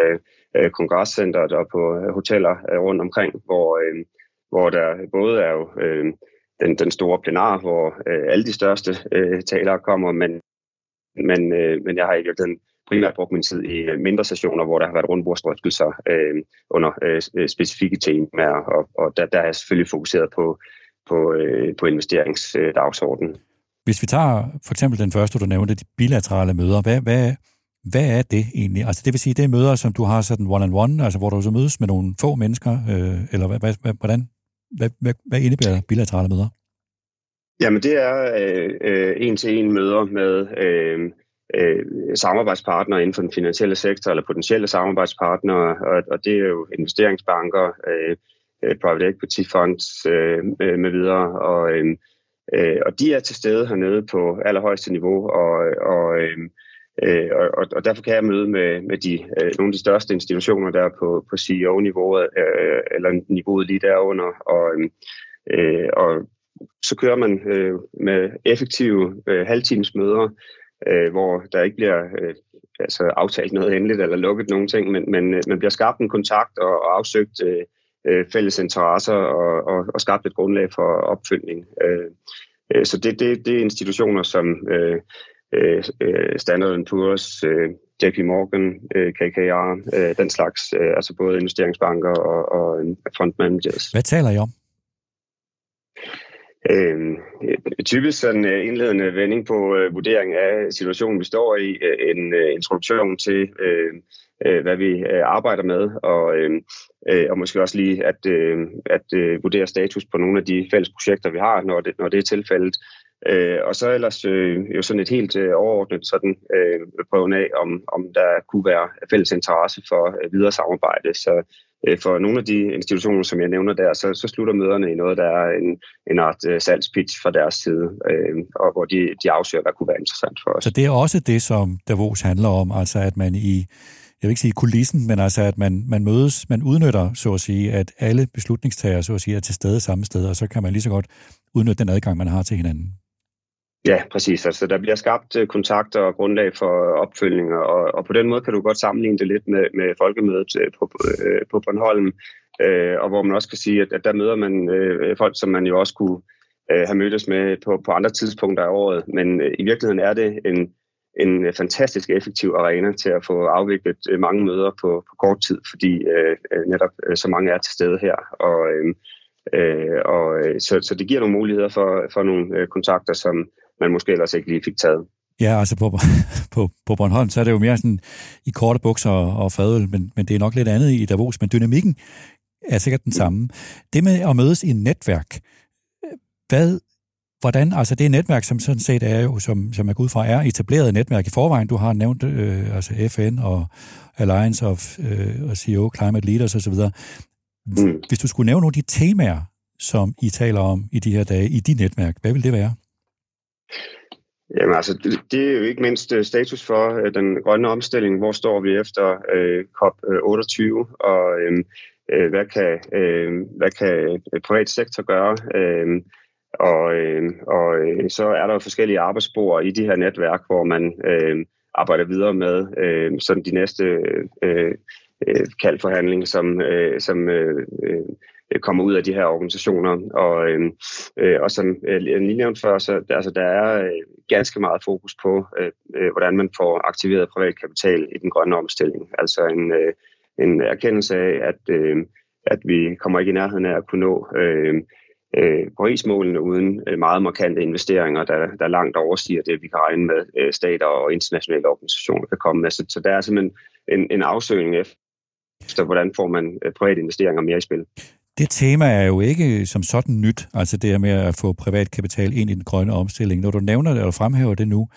uh, kongresscenteret og på hoteller uh, rundt omkring, hvor, uh, hvor der både er jo uh, den, den store plenar, hvor øh, alle de største øh, talere kommer, men men, øh, men jeg har i virkeligheden primært brugt min tid i øh, mindre sessioner, hvor der har været rundbordsdrøftelser øh, under øh, øh, specifikke temaer, og, og der, der er jeg selvfølgelig fokuseret på, på, øh, på investeringsdagsordenen. Hvis vi tager for eksempel den første, du nævnte, de bilaterale møder, hvad, hvad, hvad er det egentlig? Altså det vil sige, det er møder, som du har sådan one-on-one, altså hvor du så mødes med nogle få mennesker, øh, eller hvad, hvad, hvordan, hvad, hvad, hvad indebærer bilaterale møder? Jamen det er øh, øh, en-til-en møder med øh, øh, samarbejdspartnere inden for den finansielle sektor, eller potentielle samarbejdspartnere, og, og det er jo investeringsbanker, øh, øh private equity funds øh, øh med videre, og, øh, og de er til stede hernede på allerhøjeste niveau, og, og øh, Øh, og, og derfor kan jeg møde med, med de, øh, nogle af de største institutioner der på, på CEO-niveauet, øh, eller niveauet lige derunder, og, øhm, øh, og så kører man øh, med effektive øh, halvtimesmøder, øh, hvor der ikke bliver øh, altså aftalt noget endeligt eller lukket nogen ting, men, men øh, man bliver skabt en kontakt og, og afsøgt øh, øh, fælles interesser og, og, og skabt et grundlag for opfølgning. Øh, øh så det, det, det er institutioner som øh, øh, Standard Poor's, øh, JP Morgan, øh, KKR, øh, den slags, øh, altså både investeringsbanker og, og fund managers. Hvad taler I om? Øh, typisk sådan en indledende vending på øh, vurdering af situationen, vi står i, øh, en øh, introduktion til, øh, øh, hvad vi øh, arbejder med, og, øh, og måske også lige at, øh, at øh, vurdere status på nogle af de fælles projekter, vi har, når det, når det er tilfældet. Øh, og så ellers øh, jo sådan et helt øh, overordnet sådan øh, prøven af, om, om der kunne være fælles interesse for øh, videre samarbejde. Så øh, for nogle af de institutioner, som jeg nævner der, så, så slutter møderne i noget, der er en, en art øh, salgspitch fra deres side, øh, og hvor de, de afsøger, hvad kunne være interessant for os. Så det er også det, som Davos handler om, altså at man i jeg vil ikke sige kulissen, men altså at man, man mødes, man udnytter, så at sige, at alle beslutningstagere, så at sige, er til stede samme sted, og så kan man lige så godt udnytte den adgang, man har til hinanden. Ja, præcis. Altså, der bliver skabt øh, kontakter og grundlag for opfølgninger, og, og på den måde kan du godt sammenligne det lidt med, med folkemødet øh, på, øh, på Bornholm, øh, og hvor man også kan sige, at, at der møder man øh, folk, som man jo også kunne øh, have mødtes med på, på andre tidspunkter af året, men øh, i virkeligheden er det en, en fantastisk effektiv arena til at få afviklet øh, mange møder på, på kort tid, fordi øh, netop øh, så mange er til stede her, og øh, Øh, og, så, så det giver nogle muligheder for, for nogle øh, kontakter, som, man måske ellers ikke lige fik taget. Ja, altså på, [laughs] på, på Bornholm, så er det jo mere sådan i korte bukser og fadøl, men, men det er nok lidt andet i Davos, men dynamikken er sikkert den samme. Det med at mødes i et netværk, hvad, hvordan, altså det netværk, som sådan set er jo, som, som jeg går ud fra, er etableret netværk i forvejen. Du har nævnt øh, altså FN og Alliance of øh, CEO Climate Leaders osv. Mm. Hvis du skulle nævne nogle af de temaer, som I taler om i de her dage, i de netværk, hvad vil det være? Jamen altså, det, det er jo ikke mindst øh, status for øh, den grønne omstilling. Hvor står vi efter øh, COP28, øh, og øhm, øh, hvad, kan, øh, hvad kan øh, privat sektor gøre? Øh, og, øh, og øh, så er der jo forskellige arbejdsspor i de her netværk, hvor man øh, arbejder videre med øh, sådan de næste øh, øh, kaldforhandlinger, som, øh, som øh, Øh, kommer ud af de her organisationer. Og, øhm, øh, og som jeg lige nævnte før, så altså, der er øh, ganske meget fokus på, øh, øh, hvordan man får aktiveret privat kapital i den grønne omstilling. Altså en, øh, en erkendelse af, at, øh, at vi kommer ikke i nærheden af at kunne nå øh, øh, Paris-målene uden øh, meget markante investeringer, der, der langt overstiger det, vi kan regne med, øh, stater og internationale organisationer kan komme med. Så, så der er simpelthen en, en afsøgning efter, hvordan får man private investeringer mere i spil. Det tema er jo ikke som sådan nyt, altså det her med at få privat kapital ind i den grønne omstilling. Når du nævner det eller fremhæver det nu,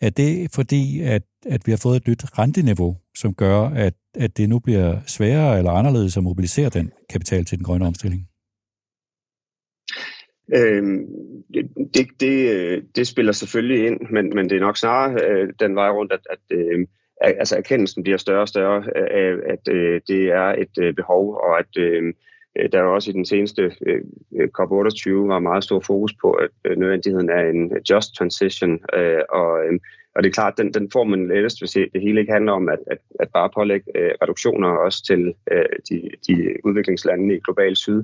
er det fordi, at, at vi har fået et nyt renteniveau, som gør, at, at det nu bliver sværere eller anderledes at mobilisere den kapital til den grønne omstilling? Øhm, det, det, det spiller selvfølgelig ind, men, men det er nok snarere øh, den vej rundt, at, at øh, altså erkendelsen bliver større og større af, at øh, det er et øh, behov, og at Øh, Øh, der er også i den seneste øh, øh, COP28 var meget stor fokus på at nødvendigheden er en just transition, og, øhm, og det er klart, den, den får man lettest, hvis det hele ikke handler om at, at, at bare pålægge reduktioner også til de, de udviklingslande i global syd,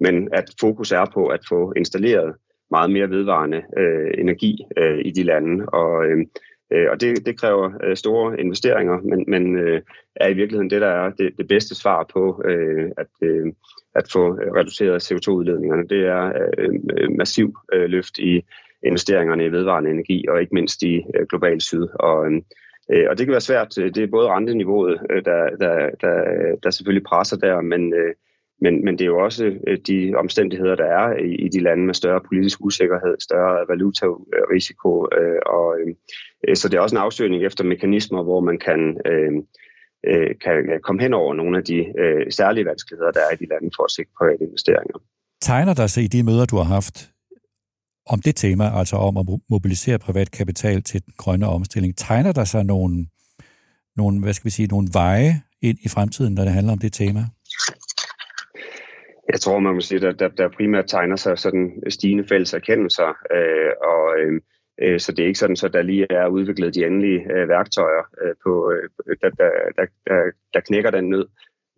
men at fokus er på at få installeret meget mere vedvarende øh, energi øh, i de lande, og, øhm, øh, og det, det kræver øh, store investeringer, men, men øh, er i virkeligheden det, der er det, det bedste svar på, øh, at, øh, at få reduceret CO2-udledningerne. Det er øh, øh, massiv øh, løft i investeringerne i vedvarende energi, og ikke mindst i øh, global syd. Og, øh, øh og det kan være svært. Øh, det er både renteniveauet, øh, der, der, der, der selvfølgelig presser der, men, øh, men, men det er jo også øh, de omstændigheder, der er i, i de lande med større politisk usikkerhed, større valutarisiko. Øh, og, øh, øh så det er også en afsøgning efter mekanismer, hvor man kan... Øh, øh, kan komme hen over nogle af de øh, særlige vanskeligheder, der er i de lande for at sikre private investeringer. Tegner der sig i de møder, du har haft om det tema, altså om at mobilisere privat kapital til den grønne omstilling, tegner der sig nogle, nogle, hvad skal vi sige, nogle veje ind i fremtiden, når det handler om det tema? Jeg tror, man må sige, at der, der primært tegner sig sådan stigende fælles erkendelser, øh, og øh, så det er ikke sådan, så der lige er udviklet de endelige øh, værktøjer, øh, på, øh, der, der, der, der, knækker den nød.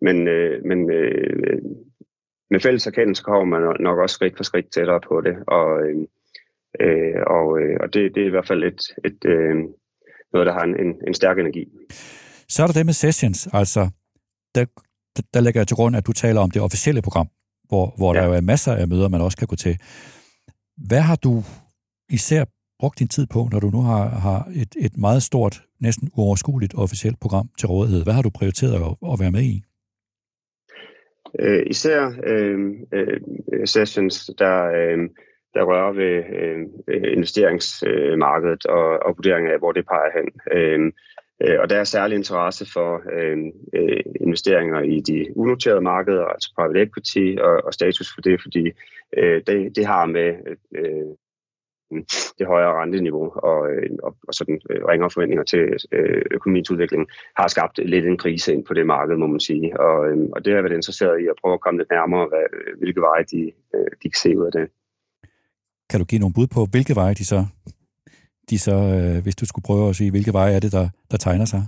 Men, øh, men øh, med fælles erkendelse kommer man nok også skridt for skridt tættere på det, og, øh, øh, og, øh, og det, det er i hvert fald et, et, øh, noget, der har en, en, en stærk energi. Så er der det med sessions, altså der, der lægger jeg til grund, at du taler om det officielle program, hvor, hvor ja. der jo er masser af møder, man også kan gå til. Hvad har du især brugt din tid på, når du nu har, har et, et meget stort, næsten uoverskueligt officielt program til rådighed? Hvad har du prioriteret at, at være med i? Øh, især øh, øh, sessions, der, øh, der rører ved øh, investeringsmarkedet og, og vurderingen af, hvor det peger hen. Øh, øh, og der er særlig interesse for øh, øh, investeringer i de unoterede markeder, altså private equity og, og status for det, fordi øh, det, det har med øh, det højere renteniveau og, øh, og, og sådan øh, ringere forventninger til øh, økonomiens udvikling har skabt lidt en krise ind på det marked, må man sige. Og, og det har jeg været interesseret i at prøve at komme lidt nærmere, hvad, hvilke veje de, de kan se ud af det. Kan du give nogle bud på, hvilke veje de så, de så hvis du skulle prøve at sige, hvilke veje er det, der, der tegner sig?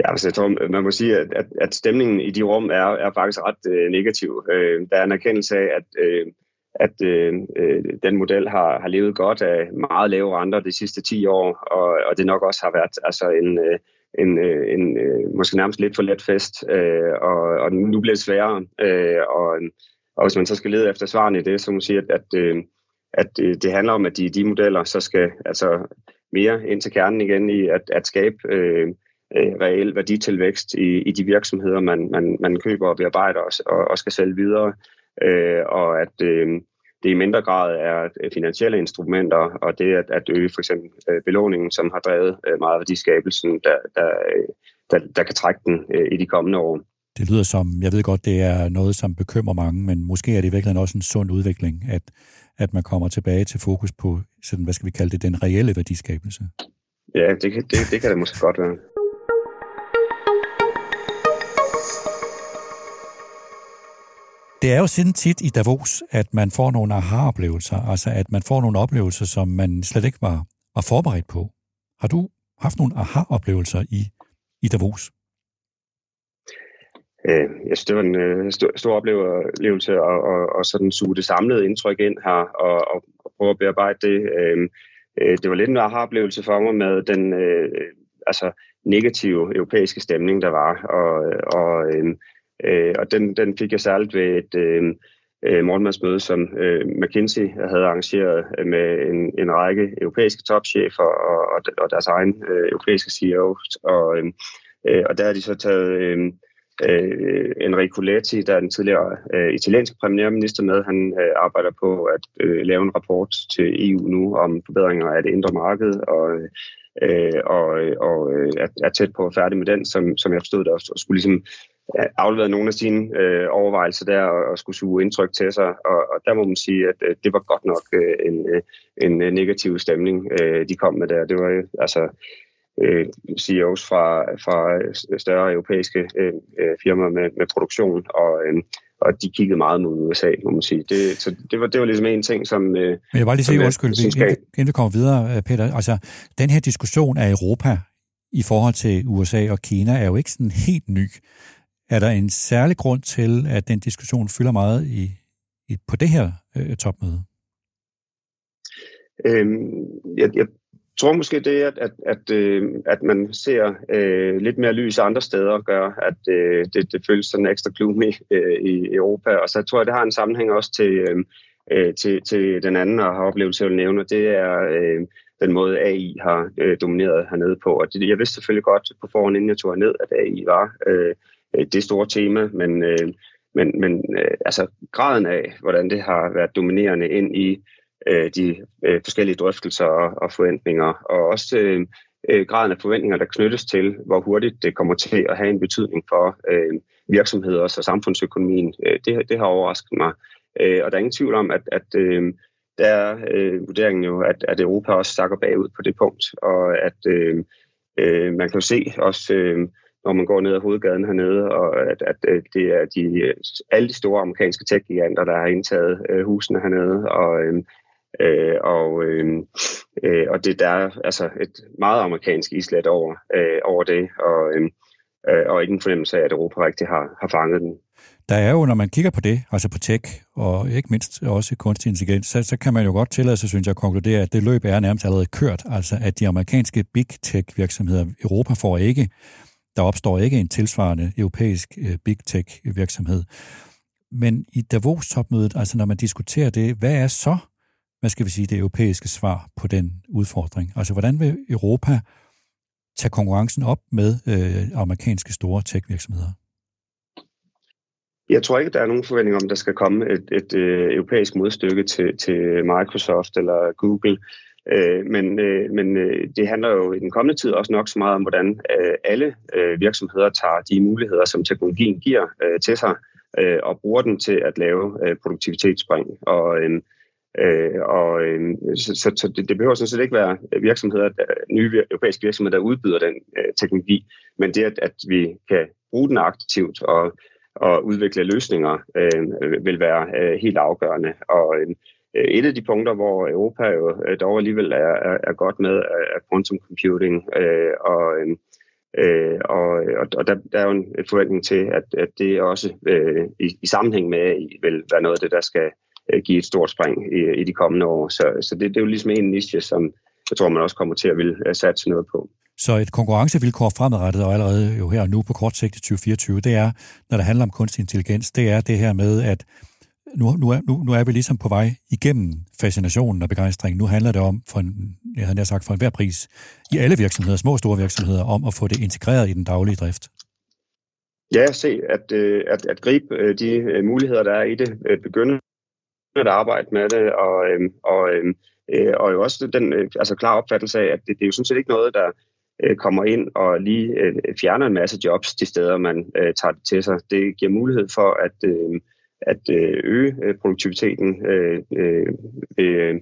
Ja, altså jeg tror, man må sige, at, at, at stemningen i de rum er, er faktisk ret øh, negativ. Øh, der er en erkendelse af, at øh, at øh, øh, den model har, har levet godt af meget lave renter de sidste 10 år, og, og det nok også har været altså en, øh, en, øh, en, en måske nærmest lidt for let fest, øh, og, og nu bliver det sværere. Øh, og, og hvis man så skal lede efter svarene i det, så må man sige, at, at, øh, at øh, det handler om, at de, de modeller så skal altså mere ind til kernen igen i at, at skabe øh, øh reel værditilvækst i, i de virksomheder, man, man, man køber og bearbejder og, og, og skal sælge videre øh, og at øh, det i mindre grad er finansielle instrumenter, og det at, at øge for eksempel øh, belåningen, som har drevet øh, meget af de skabelsen, der, der, der, der kan trække den øh, i de kommende år. Det lyder som, jeg ved godt, det er noget, som bekymrer mange, men måske er det virkelig også en sund udvikling, at, at man kommer tilbage til fokus på, sådan, hvad skal vi kalde det, den reelle værdiskabelse. Ja, det, det, det kan det måske godt være. Det er jo sådan tit i Davos, at man får nogle aha-oplevelser, altså at man får nogle oplevelser, som man slet ikke var, var forberedt på. Har du haft nogle aha-oplevelser i, i Davos? Øh, jeg synes, det var en øh, stor, stor oplevelse at, og, og sådan suge det samlede indtryk ind her og, og, og prøve at bearbejde det. Øh, øh, det var lidt en aha-oplevelse for mig med den øh, altså negative europæiske stemning, der var. Og, og øh, Øh, og den, den fik jeg særligt ved et øh, øh morgenmadsmøde, som øh, McKinsey havde arrangeret med en, en række europæiske topchefer og, og, og deres egen øh, europæiske CEO. Og, øh, øh, og der har de så taget øh, øh, Enrico Letti, der er den tidligere øh, italienske premierminister med. Han øh, arbejder på at øh, lave en rapport til EU nu om forbedringer af det indre marked, og øh, øh og, og øh, er, er tæt på at færdig med den, som, som jeg forstod det også, og skulle ligesom afleveret nogle af sine øh, overvejelser der og, og skulle suge indtryk til sig. Og, og der må man sige, at øh, det var godt nok øh, en, øh, en øh, negativ stemning, øh, de kom med der. Det var øh, altså øh, CEOs fra, fra større europæiske øh, firmaer med, med produktion, og, øh, og de kiggede meget mod USA, må man sige. Det, så det var, det var ligesom en ting, som... Øh, Men jeg vil bare lige sige, undskyld, inden, inden vi kommer videre, Peter. Altså, den her diskussion af Europa i forhold til USA og Kina er jo ikke sådan helt ny. Er der en særlig grund til, at den diskussion fylder meget i, i på det her øh, topmøde? Øhm, jeg, jeg tror måske det, at, at, at, øh, at man ser øh, lidt mere lys andre steder, gør, at øh, det, det føles sådan ekstra gloomy øh, i Europa. Og så tror jeg, det har en sammenhæng også til, øh, øh til, til den anden, og har oplevelse, jeg vil nævne, det er øh, den måde, AI har øh, domineret hernede på. Og det, jeg vidste selvfølgelig godt på forhånd, inden jeg tog ned, at AI var øh, øh, det store tema, men, øh, men, men øh, altså graden af, hvordan det har været dominerende ind i øh, de øh, forskellige drøftelser og, og forventninger, og også øh, øh, graden af forventninger, der knyttes til, hvor hurtigt det kommer til at have en betydning for øh, virksomheder og samfundsøkonomien, øh, det, det har overrasket mig. Øh, og der er ingen tvivl om, at, at øh, der er øh, vurderingen jo, at, at Europa også sakker bagud på det punkt, og at øh, øh, man kan jo se også øh, når man går ned ad hovedgaden hernede, og at, at, øh, det er de, øh, alle de store amerikanske tech-giganter, der har indtaget øh, husene hernede, og, øhm, øh, og, øhm, øh, og det der er altså et meget amerikansk islet over, øh, over det, og, øhm, øh, og ikke en fornemmelse af, at Europa rigtig har, har fanget den. Der er jo, når man kigger på det, altså på tech, og ikke mindst også kunstig intelligens, så, så kan man jo godt tillade sig, synes jeg, at konkludere, at det løb er nærmest allerede kørt. Altså, at de amerikanske big tech virksomheder, Europa får ikke, der opstår ikke en tilsvarende europæisk øh, big tech virksomhed. Men i Davos-topmødet, altså når man diskuterer det, hvad er så, hvad skal vi sige, det europæiske svar på den udfordring? Altså, hvordan vil Europa tage konkurrencen op med øh, amerikanske store tech-virksomheder? Jeg tror ikke, der er nogen forventning om, at der skal komme et, et, et europæisk modstykke til, til Microsoft eller Google. Øh, men øh, men øh, det handler jo i den kommende tid også nok så meget om, hvordan øh, alle øh, virksomheder tager de muligheder, som teknologien giver øh, til sig, øh, og bruger den til at lave øh, produktivitetsspring. Og, øh, øh, og øh, så, så, så det, det behøver sådan set ikke være virksomheder, der, nye europæiske virksomheder, der udbyder den øh, teknologi, men det, at, at vi kan bruge den aktivt og og udvikle løsninger øh, vil være øh, helt afgørende. Og øh, Øh, et af de punkter, hvor Europa jo øh, dog alligevel er, er, er godt med, er quantum computing. Øh, og øh, øh og, og der, der er jo en forventning til, at, at det også øh, i, i sammenhæng med vil være noget af det, der skal give et stort spring i, i de kommende år. Så, så det, det er jo ligesom en niche, som jeg tror, man også kommer til at vil satse noget på. Så et konkurrencevilkår fremadrettet, og allerede jo her og nu på kort sigt i 2024, det er, når det handler om kunstig intelligens, det er det her med, at nu, nu, er, nu, nu er vi ligesom på vej igennem fascinationen og begejstringen. Nu handler det om, for en, jeg havde sagt, for enhver pris, i alle virksomheder, små og store virksomheder, om at få det integreret i den daglige drift. Ja, se, at, øh, at, at gribe øh, de øh, muligheder, der er i det, begynde at arbejde med det, og, øhm, og, øhm, og jo også den altså klar opfattelse af, at det, det er jo sådan set ikke noget, der kommer ind og lige fjerner en masse jobs de steder, man tager det til sig. Det giver mulighed for at, øh, at øh, øge øh, produktiviteten øh, øh, øh,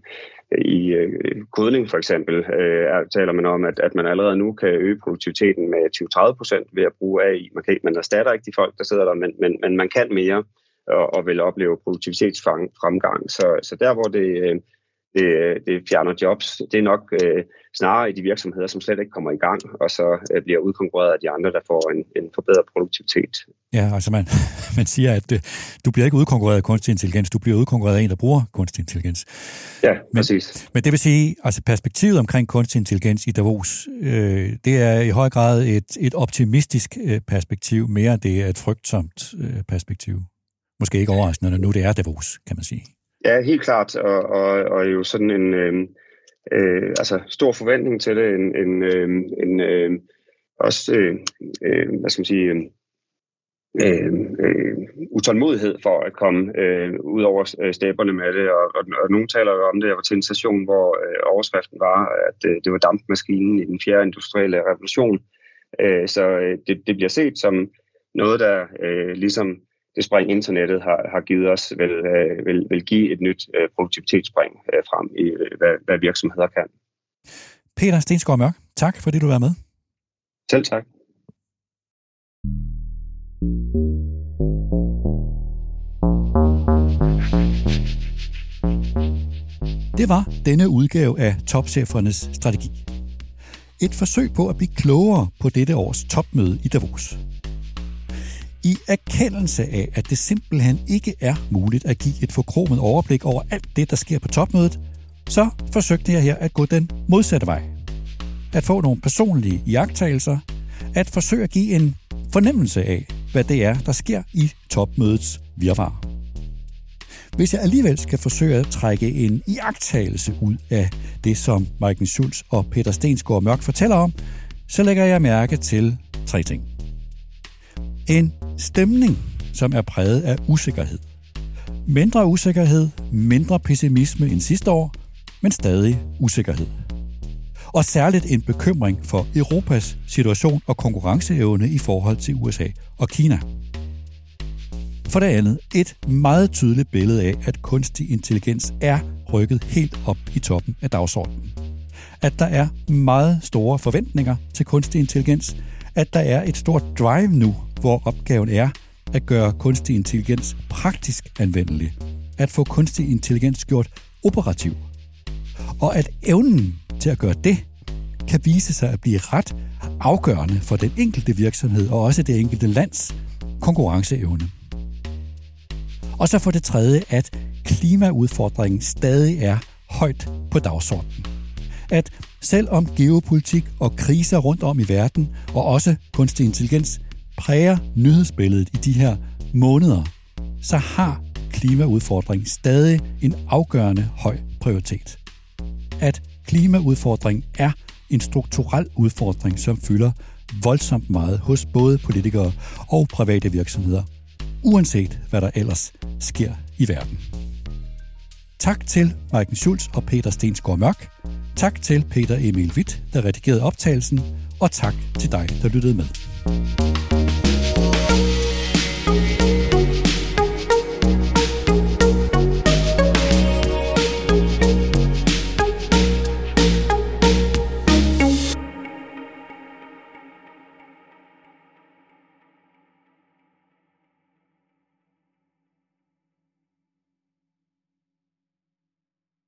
i øh, kodning for eksempel. Øh, taler man om, at, at man allerede nu kan øge produktiviteten med 20-30 procent ved at bruge AI. Man, kan, man erstatter ikke de folk, der sidder der, men, men, men man kan mere og, og vil opleve produktivitetsfremgang. Så, så der, hvor det... Øh, det, det fjerner jobs. Det er nok øh, snarere i de virksomheder, som slet ikke kommer i gang, og så øh, bliver udkonkurreret af de andre, der får en, en forbedret produktivitet. Ja, altså man, [laughs] man siger, at øh, du bliver ikke udkonkurreret af kunstig intelligens, du bliver udkonkurreret af en, der bruger kunstig intelligens. Ja, men, præcis. Men det vil sige, altså perspektivet omkring kunstig intelligens i Davos, øh, det er i høj grad et, et optimistisk øh, perspektiv, mere end det er et frygtsomt øh, perspektiv. Måske ikke overraskende, når nu det er Davos, kan man sige. Ja, helt klart, og, og, og jo sådan en øh, øh, altså stor forventning til det, en, en, øh, en øh, også, øh, øh, hvad skal man sige, øh, øh, utålmodighed for at komme øh, ud over øh, stæberne med det, og, og, og nogen taler jo om det, jeg var til en station, hvor øh, overskriften var, at øh, det var dampmaskinen i den fjerde industrielle revolution, øh, så øh, det, det bliver set som noget, der øh, ligesom det spring, internettet har, har givet os, vil, øh, vil, vil give et nyt øh, produktivitetsspring øh, frem i, øh, hvad, hvad virksomheder kan. Peter Stensgaard Mørk, tak fordi du var med. Selv tak. Det var denne udgave af Topchefernes Strategi. Et forsøg på at blive klogere på dette års topmøde i Davos. I erkendelse af, at det simpelthen ikke er muligt at give et forkromet overblik over alt det, der sker på topmødet, så forsøgte jeg her at gå den modsatte vej. At få nogle personlige iagttagelser, at forsøge at give en fornemmelse af, hvad det er, der sker i topmødets virvar. Hvis jeg alligevel skal forsøge at trække en iagttagelse ud af det, som Michael Schulz og Peter Stensgaard Mørk fortæller om, så lægger jeg mærke til tre ting. En stemning, som er præget af usikkerhed. Mindre usikkerhed, mindre pessimisme end sidste år, men stadig usikkerhed. Og særligt en bekymring for Europas situation og konkurrenceevne i forhold til USA og Kina. For det andet et meget tydeligt billede af, at kunstig intelligens er rykket helt op i toppen af dagsordenen. At der er meget store forventninger til kunstig intelligens, at der er et stort drive nu, hvor opgaven er at gøre kunstig intelligens praktisk anvendelig, at få kunstig intelligens gjort operativ, og at evnen til at gøre det kan vise sig at blive ret afgørende for den enkelte virksomhed og også det enkelte lands konkurrenceevne. Og så for det tredje, at klimaudfordringen stadig er højt på dagsordenen. At selvom geopolitik og kriser rundt om i verden, og også kunstig intelligens, præger nyhedsbilledet i de her måneder, så har klimaudfordringen stadig en afgørende høj prioritet. At klimaudfordringen er en strukturel udfordring, som fylder voldsomt meget hos både politikere og private virksomheder, uanset hvad der ellers sker i verden. Tak til Marken Schulz og Peter Stensgaard Mørk. Tak til Peter Emil Witt, der redigerede optagelsen. Og tak til dig, der lyttede med.